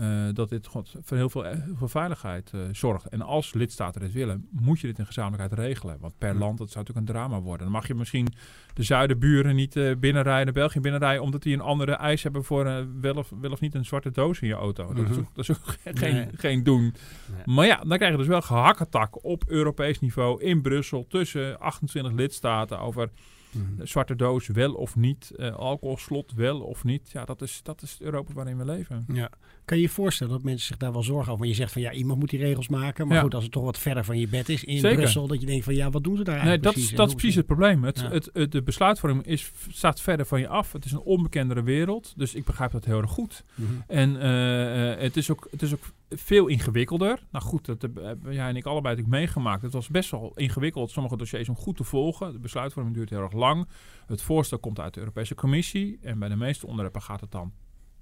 S3: uh, dat dit voor heel veel, heel veel veiligheid uh, zorgt. En als lidstaten dit willen, moet je dit in gezamenlijkheid regelen. Want per land, dat zou natuurlijk een drama worden. Dan mag je misschien de zuidenburen niet uh, binnenrijden, België binnenrijden, omdat die een andere eis hebben voor wel, of, wel of niet een zwarte doos in je auto. Dat, is ook, dat is ook *laughs* geen, geen doen. Nee. Maar ja, dan krijg je dus wel gehakketak op Europees niveau in Brussel tussen 28 lidstaten over Mm-hmm. Zwarte doos wel of niet, uh, alcoholslot wel of niet. Ja, dat is, dat is het Europa waarin we leven.
S2: Ja. Kan je je voorstellen dat mensen zich daar wel zorgen over? Je zegt van ja, iemand moet die regels maken. Maar ja. goed, als het toch wat verder van je bed is in Zeker. Brussel, dat je denkt van ja, wat doen ze daar eigenlijk
S3: nee,
S2: precies?
S3: Dat, dat is precies het probleem. Het, ja. het, het, de besluitvorming is, staat verder van je af. Het is een onbekendere wereld. Dus ik begrijp dat heel erg goed. Mm-hmm. En uh, het, is ook, het is ook veel ingewikkelder. Nou goed, dat hebben jij en ik allebei natuurlijk meegemaakt. Het was best wel ingewikkeld, sommige dossiers om goed te volgen. De besluitvorming duurt heel erg lang. Het voorstel komt uit de Europese Commissie. En bij de meeste onderwerpen gaat het dan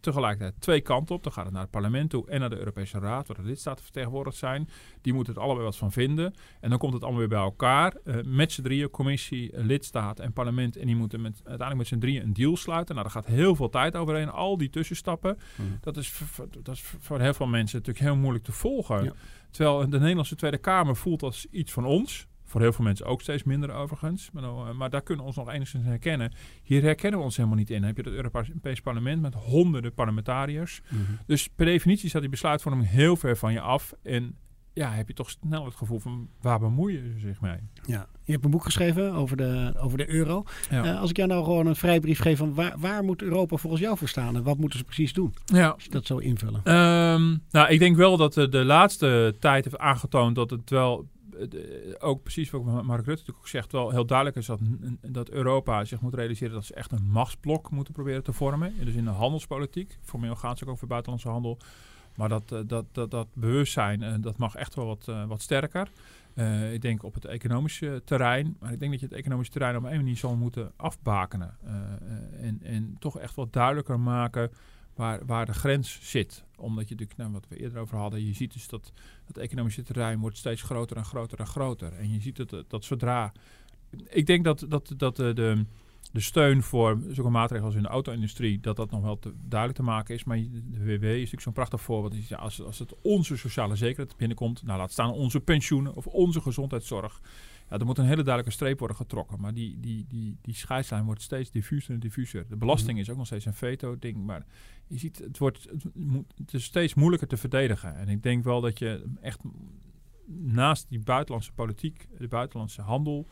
S3: tegelijkertijd twee kanten op. Dan gaat het naar het parlement toe en naar de Europese Raad, waar de lidstaten vertegenwoordigd zijn. Die moeten het allebei wat van vinden. En dan komt het allemaal weer bij elkaar. Uh, met z'n drieën, commissie, lidstaat en parlement. En die moeten met, uiteindelijk met z'n drieën een deal sluiten. Nou, daar gaat heel veel tijd overheen. Al die tussenstappen. Mm. Dat, is voor, dat is voor heel veel mensen natuurlijk heel moeilijk te volgen. Ja. Terwijl de Nederlandse Tweede Kamer voelt als iets van ons. Voor heel veel mensen ook steeds minder overigens. Maar, nou, maar, daar kunnen we ons nog enigszins herkennen. Hier herkennen we ons helemaal niet in. Dan heb je het Europees Parlement met honderden parlementariërs. Mm -hmm. Dus per definitie staat die besluitvorming heel ver van je af. En ja, heb je toch snel het gevoel van waar bemoeien ze zich mee?
S2: Ja, je hebt een boek geschreven over de, over de euro. Ja. Uh, als ik jou nou gewoon een vrijbrief geef van waar, waar moet Europa volgens jou voor staan en wat moeten ze precies doen?
S3: Ja.
S2: Als je dat zo invullen.
S3: Um, nou, ik denk wel dat de, de laatste tijd heeft aangetoond dat het wel ook precies wat Mark Rutte natuurlijk ook zegt, wel heel duidelijk is dat, dat Europa zich moet realiseren dat ze echt een machtsblok moeten proberen te vormen. Dus in de handelspolitiek. Formeel gaat het ook over buitenlandse handel. Maar dat, dat, dat, dat bewustzijn, dat mag echt wel wat, wat sterker. Ik denk op het economische terrein. Maar ik denk dat je het economische terrein op een manier zal moeten afbakenen. En, en toch echt wat duidelijker maken waar, waar de grens zit. Omdat je natuurlijk, nou, wat we eerder over hadden, je ziet dus dat het economische terrein wordt steeds groter en groter en groter. En je ziet dat, dat zodra. Ik denk dat, dat, dat de, de, de steun voor zulke maatregelen als in de auto-industrie, dat dat nog wel te, duidelijk te maken is. Maar de WW is natuurlijk zo'n prachtig voorbeeld. Ja, als, als het onze sociale zekerheid binnenkomt, nou laat staan onze pensioenen of onze gezondheidszorg. Ja, er moet een hele duidelijke streep worden getrokken. Maar die, die, die, die scheidslijn wordt steeds diffuser en diffuser. De belasting mm. is ook nog steeds een veto-ding. Maar je ziet, het, wordt, het, moet, het is steeds moeilijker te verdedigen. En ik denk wel dat je echt naast die buitenlandse politiek, de buitenlandse handel,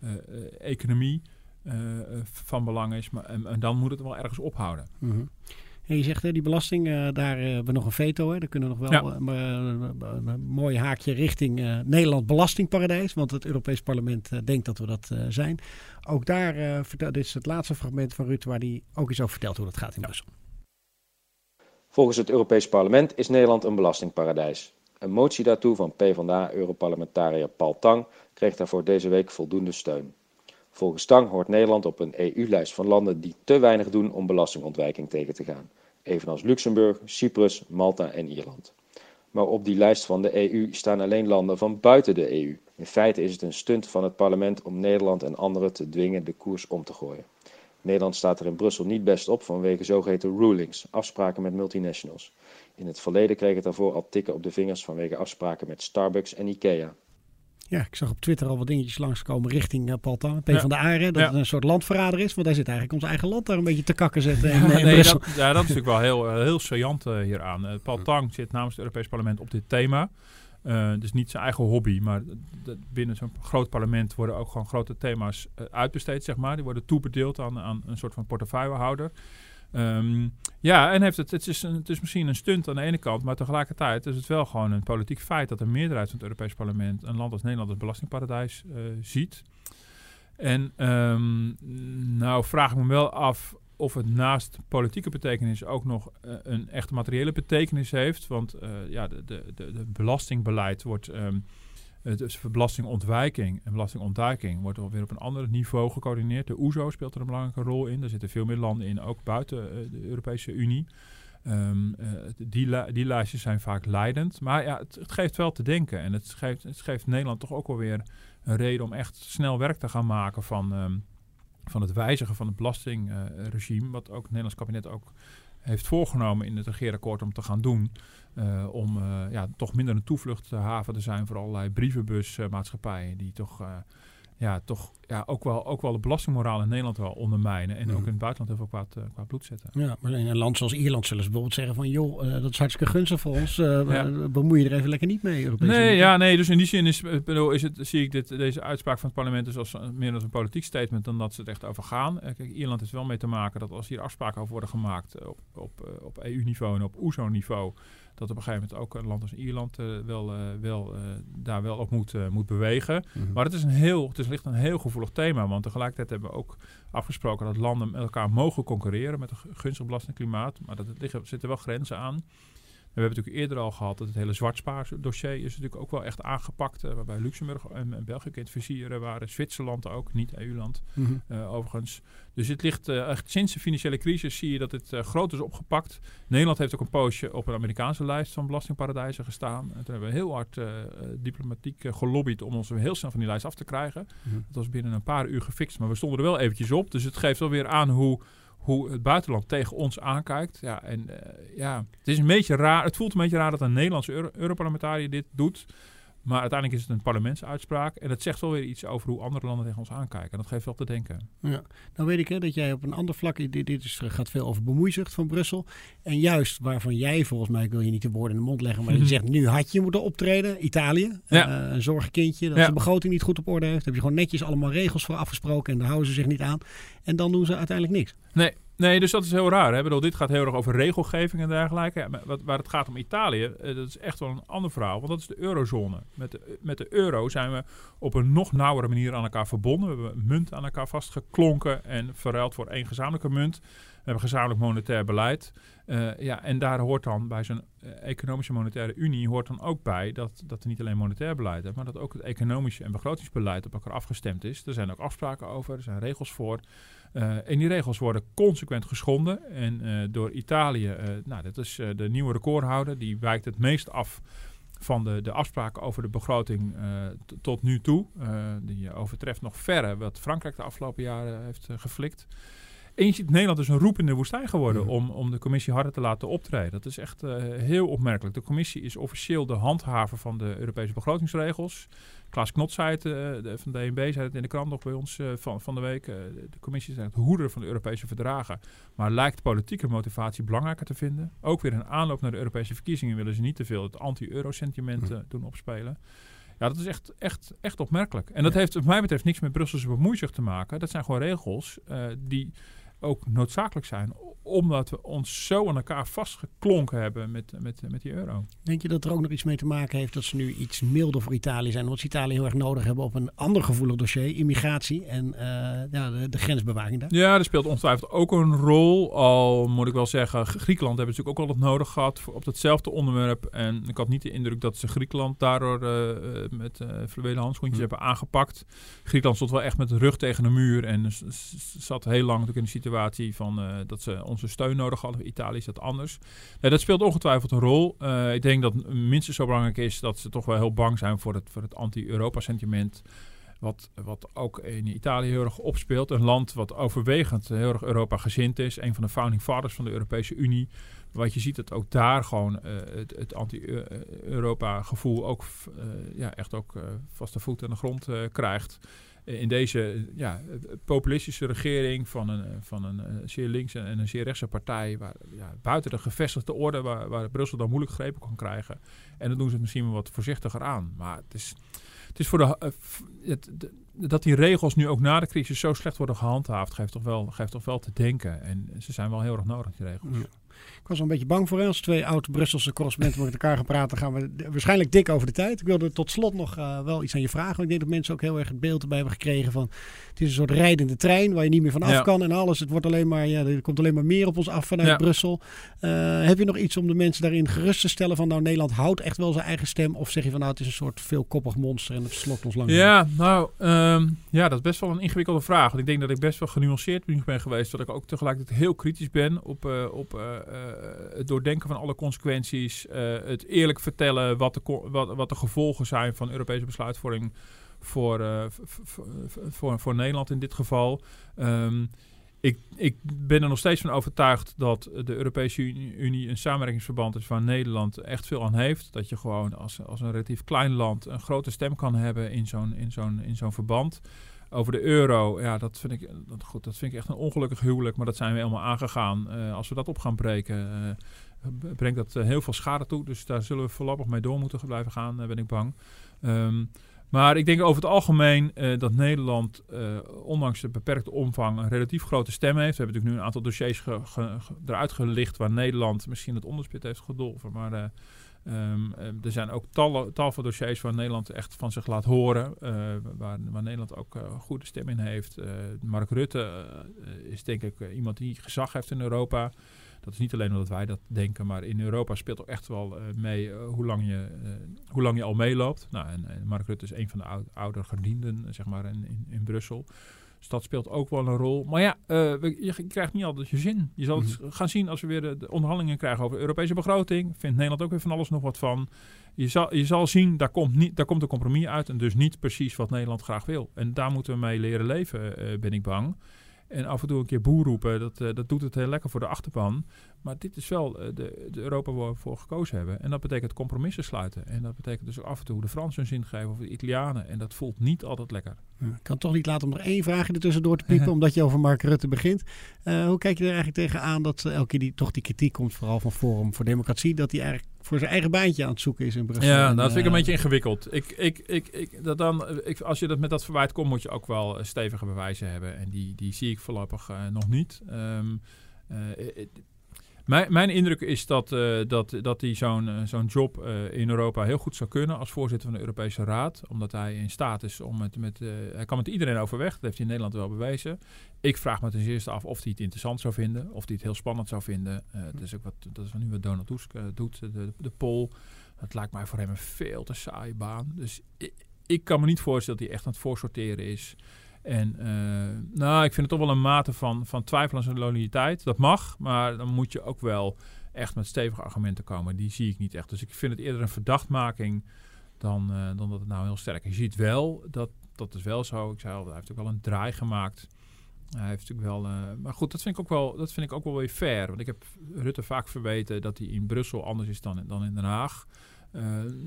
S3: uh, uh, economie uh, van belang is. Maar, en, en, dan moet het wel ergens ophouden.
S2: Mm -hmm. En je zegt, hè, die belasting, uh, daar uh, hebben we nog een veto. Hè. Daar kunnen we nog wel ja. uh, een mooi haakje richting Nederland belastingparadijs. Want het Europees Parlement denkt dat we dat zijn. Ook daar, vertel, dit is het laatste fragment van Rutte waar hij ook eens over vertelt hoe dat gaat in ja. Brussel.
S4: Volgens het Europees Parlement is Nederland een belastingparadijs. Een motie daartoe van PvdA-europarlementariër Paul Tang kreeg daarvoor deze week voldoende steun. Volgens Tang hoort Nederland op een EU-lijst van landen die te weinig doen om belastingontwijking tegen te gaan, evenals Luxemburg, Cyprus, Malta en Ierland. Maar op die lijst van de EU staan alleen landen van buiten de EU. In feite is het een stunt van het parlement om Nederland en anderen te dwingen de koers om te gooien. Nederland staat er in Brussel niet best op vanwege zogeheten rulings, afspraken met multinationals. In het verleden kreeg het daarvoor al tikken op de vingers vanwege afspraken met Starbucks en IKEA.
S2: Ja, ik zag op Twitter al wat dingetjes langskomen richting uh, Paul Tang, P
S3: Ja.
S2: van de Aarde. Dat
S3: Ja.
S2: het een soort landverrader is. Want hij zit eigenlijk ons eigen land daar een beetje te kakken zetten. in,
S3: Ja,
S2: eh, in
S3: nee,
S2: Brussel.
S3: dat, ja, dat is natuurlijk wel heel, eh, heel saillant eh, hieraan. Eh, Paul Tang zit namens het Europees Parlement op dit thema. Eh, dus niet zijn eigen hobby, maar binnen zo'n groot parlement worden ook gewoon grote thema's eh, uitbesteed, zeg maar. Die worden toebedeeld aan, aan een soort van portefeuillehouder. Ehm, ja, en heeft het, het, is het is misschien een stunt aan de ene kant, maar tegelijkertijd is het wel gewoon een politiek feit dat een meerderheid van het Europees Parlement een land als Nederland als belastingparadijs eh, ziet. En ehm, nou vraag ik me wel af of het naast politieke betekenis ook nog eh, een echte materiële betekenis heeft. Want eh, ja, de, de, de, de belastingbeleid wordt. ehm is belastingontwijking en belastingontduiking wordt alweer op een ander niveau gecoördineerd. De OESO speelt er een belangrijke rol in. Er zitten veel meer landen in, ook buiten eh, de Europese Unie. Ehm, eh, die, die lijstjes zijn vaak leidend. Maar ja, het, geeft wel te denken. En het geeft, het geeft Nederland toch ook wel weer een reden om echt snel werk te gaan maken van, ehm, van het wijzigen van het belastingregime. wat ook het Nederlands kabinet ook heeft voorgenomen in het regeerakkoord om te gaan doen. Eh, om eh, ja, toch minder een toevluchthaven te zijn voor allerlei brievenbusmaatschappijen. die toch, eh, ja, toch ja, ook, wel, ook wel de belastingmoraal in Nederland wel ondermijnen. En ook in het buitenland heel veel kwaad, eh, kwaad bloed zetten.
S2: Ja, maar in een land zoals Ierland zullen ze bijvoorbeeld zeggen van... joh, eh, dat is hartstikke gunstig voor ons. eh,
S3: Ja.
S2: eh, Bemoei je er even lekker niet mee. Europese
S3: Nee,
S2: Unie.
S3: ja, nee, dus in die zin is, bedoel, is het, zie ik dit, deze uitspraak van het parlement dus als meer als een politiek statement dan dat ze het echt over gaan. Eh, kijk, Ierland heeft wel mee te maken dat als hier afspraken over worden gemaakt eh, op, op, eh, op EU-niveau en op OESO-niveau, dat op een gegeven moment ook een land als Ierland eh, wel, eh, wel, eh, daar wel op moet, moet bewegen.
S2: Mhm.
S3: Maar het is, een heel, het is licht een heel gevoelig thema, want tegelijkertijd hebben we ook afgesproken dat landen met elkaar mogen concurreren met een gu- gunstig belastingklimaat. Maar dat er zitten wel grenzen aan. We hebben natuurlijk eerder al gehad dat het hele zwartspaardossier is natuurlijk ook wel echt aangepakt. eh, waarbij Luxemburg en, en België in het waren. Zwitserland ook, niet EU-land
S2: Mhm.
S3: eh, overigens. Dus het ligt eh, echt sinds de financiële crisis zie je dat het groot is opgepakt. Nederland heeft ook een poosje op een Amerikaanse lijst van belastingparadijzen gestaan. En toen hebben we heel hard diplomatiek gelobbyd om ons heel snel van die lijst af te krijgen.
S2: Mhm.
S3: Dat was binnen een paar uur gefixt, maar we stonden er wel eventjes op. Dus het geeft wel weer aan hoe, hoe het buitenland tegen ons aankijkt. Ja, en eh, ja, het is een beetje raar. Het voelt een beetje raar dat een Nederlandse Euro Europarlementariër dit doet. Maar uiteindelijk is het een parlementsuitspraak. En het zegt wel weer iets over hoe andere landen tegen ons aankijken. En dat geeft wel te denken.
S2: Ja. Nou weet ik hè, dat jij op een ander vlak, dit, dit is, gaat veel over bemoeizucht van Brussel. En juist waarvan jij volgens mij, ik wil je niet de woorden in de mond leggen, maar *laughs* je
S3: Mhm.
S2: zegt nu had je moeten optreden, Italië.
S3: Ja.
S2: Eh, een zorgenkindje dat
S3: Ja.
S2: zijn begroting niet goed op orde heeft. Daar heb je gewoon netjes allemaal regels voor afgesproken en daar houden ze zich niet aan. En dan doen ze uiteindelijk niks.
S3: Nee, nee, dus dat is heel raar. Hè? Bedoel, dit gaat heel erg over regelgeving en dergelijke. Ja, wat, waar het gaat om Italië, eh, dat is echt wel een ander verhaal. Want dat is de eurozone. Met de, met de euro zijn we op een nog nauwere manier aan elkaar verbonden. We hebben munt aan elkaar vastgeklonken en verruild voor één gezamenlijke munt. We hebben gezamenlijk monetair beleid. Eh, ja, en daar hoort dan bij zo'n eh, economische monetaire unie hoort dan ook bij dat, dat er niet alleen monetair beleid is, maar dat ook het economische en begrotingsbeleid op elkaar afgestemd is. Er zijn ook afspraken over, er zijn regels voor. Eh, en die regels worden consequent geschonden. En eh, door Italië, eh, nou, dat is de nieuwe recordhouder, die wijkt het meest af van de, de afspraken over de begroting tot nu toe. Eh, die overtreft nog verre wat Frankrijk de afgelopen jaren heeft geflikt. Nederland is een roep in de woestijn geworden
S2: Mhm.
S3: om, om de commissie harder te laten optreden. Dat is echt eh, heel opmerkelijk. De commissie is officieel de handhaver van de Europese begrotingsregels. Klaas Knot zei het, de, van DNB zei het in de krant nog bij ons eh, van, van de week. De commissie is de hoeder van de Europese verdragen. Maar lijkt politieke motivatie belangrijker te vinden. Ook weer in aanloop naar de Europese verkiezingen willen ze niet te veel het anti-euro-sentiment eh, doen opspelen. Ja, dat is echt, echt, echt opmerkelijk. En dat
S2: Ja.
S3: heeft wat mij betreft niks met Brusselse bemoeizucht te maken. Dat zijn gewoon regels die ook noodzakelijk zijn. Omdat we ons zo aan elkaar vastgeklonken hebben met, met, met die euro.
S2: Denk je dat er ook nog iets mee te maken heeft dat ze nu iets milder voor Italië zijn? Omdat ze Italië heel erg nodig hebben op een ander gevoelig dossier, immigratie en eh, ja, de, de grensbewaking daar.
S3: Ja, er speelt ongetwijfeld ook een rol. Al moet ik wel zeggen, Griekenland hebben natuurlijk ook al wat nodig gehad voor- op datzelfde onderwerp. En ik had niet de indruk dat ze Griekenland daardoor eh, eh, met uh, fluwelen handschoentjes
S2: Hm.
S3: hebben aangepakt. Griekenland stond wel echt met de rug tegen de muur en zat heel lang natuurlijk in de situatie van eh, dat ze onze steun nodig hadden. Italië is dat anders. Dat speelt ongetwijfeld een rol. Eh, ik denk dat minstens zo belangrijk is dat ze toch wel heel bang zijn voor het, voor het anti-Europa sentiment. Wat, wat ook in Italië heel erg opspeelt. Een land wat overwegend heel erg Europa gezind is. Een van de founding fathers van de Europese Unie. Wat je ziet dat ook daar gewoon uh, het, het anti-Europa gevoel ook ja, echt ook vaste voet aan de grond krijgt. In deze ja, populistische regering van een, van een zeer linkse en een zeer rechtse partij, waar, ja, buiten de gevestigde orde, waar, Brussel dan moeilijk grepen kan krijgen. En dan doen ze het misschien wat voorzichtiger aan. Maar het is, het is voor de dat die regels nu ook na de crisis zo slecht worden gehandhaafd, geeft toch wel, geeft toch wel te denken. En ze zijn wel heel erg nodig, die regels. Ja.
S2: Ik was al een beetje bang voor. Als twee oud-Brusselse correspondenten met elkaar gaan praten, gaan we waarschijnlijk dik over de tijd. Ik wilde tot slot nog uh, wel iets aan je vragen. Ik denk dat mensen ook heel erg het beeld erbij hebben gekregen van... Het is een soort rijdende trein waar je niet meer van af ja. kan en alles. Het wordt alleen maar, ja, er komt alleen maar meer op ons af vanuit ja. Brussel. Uh, heb je nog iets om de mensen daarin gerust te stellen van... Nou, Nederland houdt echt wel zijn eigen stem. Of zeg je van nou, het is een soort veelkoppig monster en het slokt ons lang.
S3: Ja, nou, um, ja, dat is best wel een ingewikkelde vraag. Want ik denk dat ik best wel genuanceerd ben geweest. Dat ik ook tegelijkertijd heel kritisch ben op, uh, op het doordenken van alle consequenties, uh, het eerlijk vertellen wat de, wat, wat de gevolgen zijn van Europese besluitvorming voor, uh, voor, voor Nederland in dit geval. Um, ik, ik ben er nog steeds van overtuigd dat de Europese Unie een samenwerkingsverband is waar Nederland echt veel aan heeft. Dat je gewoon als, als een relatief klein land een grote stem kan hebben in zo'n in zo'n in zo'n verband. Over de euro, ja, dat vind, ik, dat, goed, dat vind ik echt een ongelukkig huwelijk. Maar dat zijn we helemaal aangegaan. Uh, als we dat op gaan breken, uh, brengt dat uh, heel veel schade toe. Dus daar zullen we voorlopig mee door moeten blijven gaan, ben ik bang. Um, maar ik denk over het algemeen dat Nederland, ondanks de beperkte omvang, een relatief grote stem heeft. We hebben natuurlijk nu een aantal dossiers eruit gelicht waar Nederland misschien het onderspit heeft gedolven. Maar Um, er zijn ook tal, van dossiers waar Nederland echt van zich laat horen. Uh, waar, waar, Nederland ook uh, goede stem in heeft. Mark Rutte is denk ik iemand die gezag heeft in Europa. Dat is niet alleen omdat wij dat denken, maar in Europa speelt ook echt wel mee hoe, lang je, hoe lang je al meeloopt. Nou, en, Mark Rutte is een van de oude, oude gedienden zeg maar, in, in Brussel. Dus dat speelt ook wel een rol. Maar ja, uh, je krijgt niet altijd je zin. Je zal het mm. gaan zien als we weer de, de, onderhandelingen krijgen over de Europese begroting. Vindt Nederland ook weer van alles nog wat van. Je zal, je zal zien, daar komt, niet, daar komt een compromis uit. En dus niet precies wat Nederland graag wil. En daar moeten we mee leren leven, uh, ben ik bang. En af en toe een keer boer roepen, dat, uh, dat doet het heel lekker voor de achterban. Maar dit is wel uh, de, de, Europa waar we voor gekozen hebben. En dat betekent compromissen sluiten. En dat betekent dus ook af en toe de Fransen hun zin geven of de Italianen. En dat voelt niet altijd lekker.
S2: Ja, ik kan toch niet laten om er één vraagje ertussen door te piepen, *laughs* omdat je over Mark Rutte begint. Uh, hoe kijk je er eigenlijk tegenaan dat elke keer die, toch die kritiek komt, vooral van Forum voor Democratie, dat hij eigenlijk voor zijn eigen baantje aan het zoeken is in Brussel.
S3: Ja, nou, dat vind ik een beetje ingewikkeld. Ik, ik, ik, ik, dat dan, ik, als je dat met dat verwijt komt, moet je ook wel stevige bewijzen hebben. En die, die zie ik voorlopig uh, nog niet. Um, uh, mijn, mijn indruk is dat, uh, dat, dat hij zo'n uh, zo'n job uh, in Europa heel goed zou kunnen als voorzitter van de Europese Raad. Omdat hij in staat is om met. met hij kan met iedereen overweg. Dat heeft hij in Nederland wel bewezen. Ik vraag me ten eerste af of hij het interessant zou vinden. Of hij het heel spannend zou vinden. dat is ook wat, dat is wat nu wat Donald Tusk doet, de, de poll. Dat lijkt mij voor hem een veel te saaie baan. Dus ik, ik kan me niet voorstellen dat hij echt aan het voorsorteren is. En uh, nou, ik vind het toch wel een mate van, van twijfel aan zijn. Dat mag, maar dan moet je ook wel echt met stevige argumenten komen. Die zie ik niet echt. Dus ik vind het eerder een verdachtmaking dan, uh, dan dat het nou heel sterk is. Je ziet wel, dat, dat is wel zo. Ik zei al, hij heeft ook wel een draai gemaakt. Hij heeft natuurlijk wel. Uh, maar goed, dat vind ik ook wel, dat vind ik ook wel weer fair. Want ik heb Rutte vaak verweten dat hij in Brussel anders is dan, dan in Den Haag.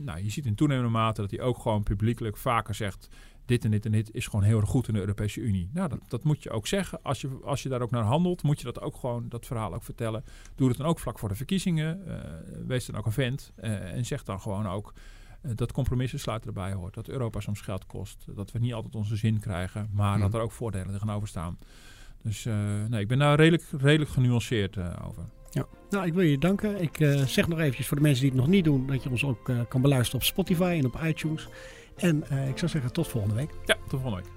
S3: Nou, je ziet in toenemende mate dat hij ook gewoon publiekelijk vaker zegt dit en dit en dit is gewoon heel erg goed in de Europese Unie. Nou, dat, dat moet je ook zeggen. Als je, als je daar ook naar handelt, moet je dat ook gewoon, dat verhaal ook vertellen. Doe het dan ook vlak voor de verkiezingen. Uh, wees dan ook een vent. Uh, en zeg dan gewoon ook uh, dat compromissen sluiten erbij hoort. Dat Europa soms geld kost. Dat we niet altijd onze zin krijgen. Maar dat er ook voordelen tegenover staan. Dus nee, ik ben daar redelijk, redelijk genuanceerd over.
S2: Ja. Nou, ik wil je danken. Ik zeg nog eventjes voor de mensen die het nog niet doen, dat je ons ook kan beluisteren op Spotify en op iTunes. En uh, ik zou zeggen tot volgende week.
S3: Ja, tot volgende week.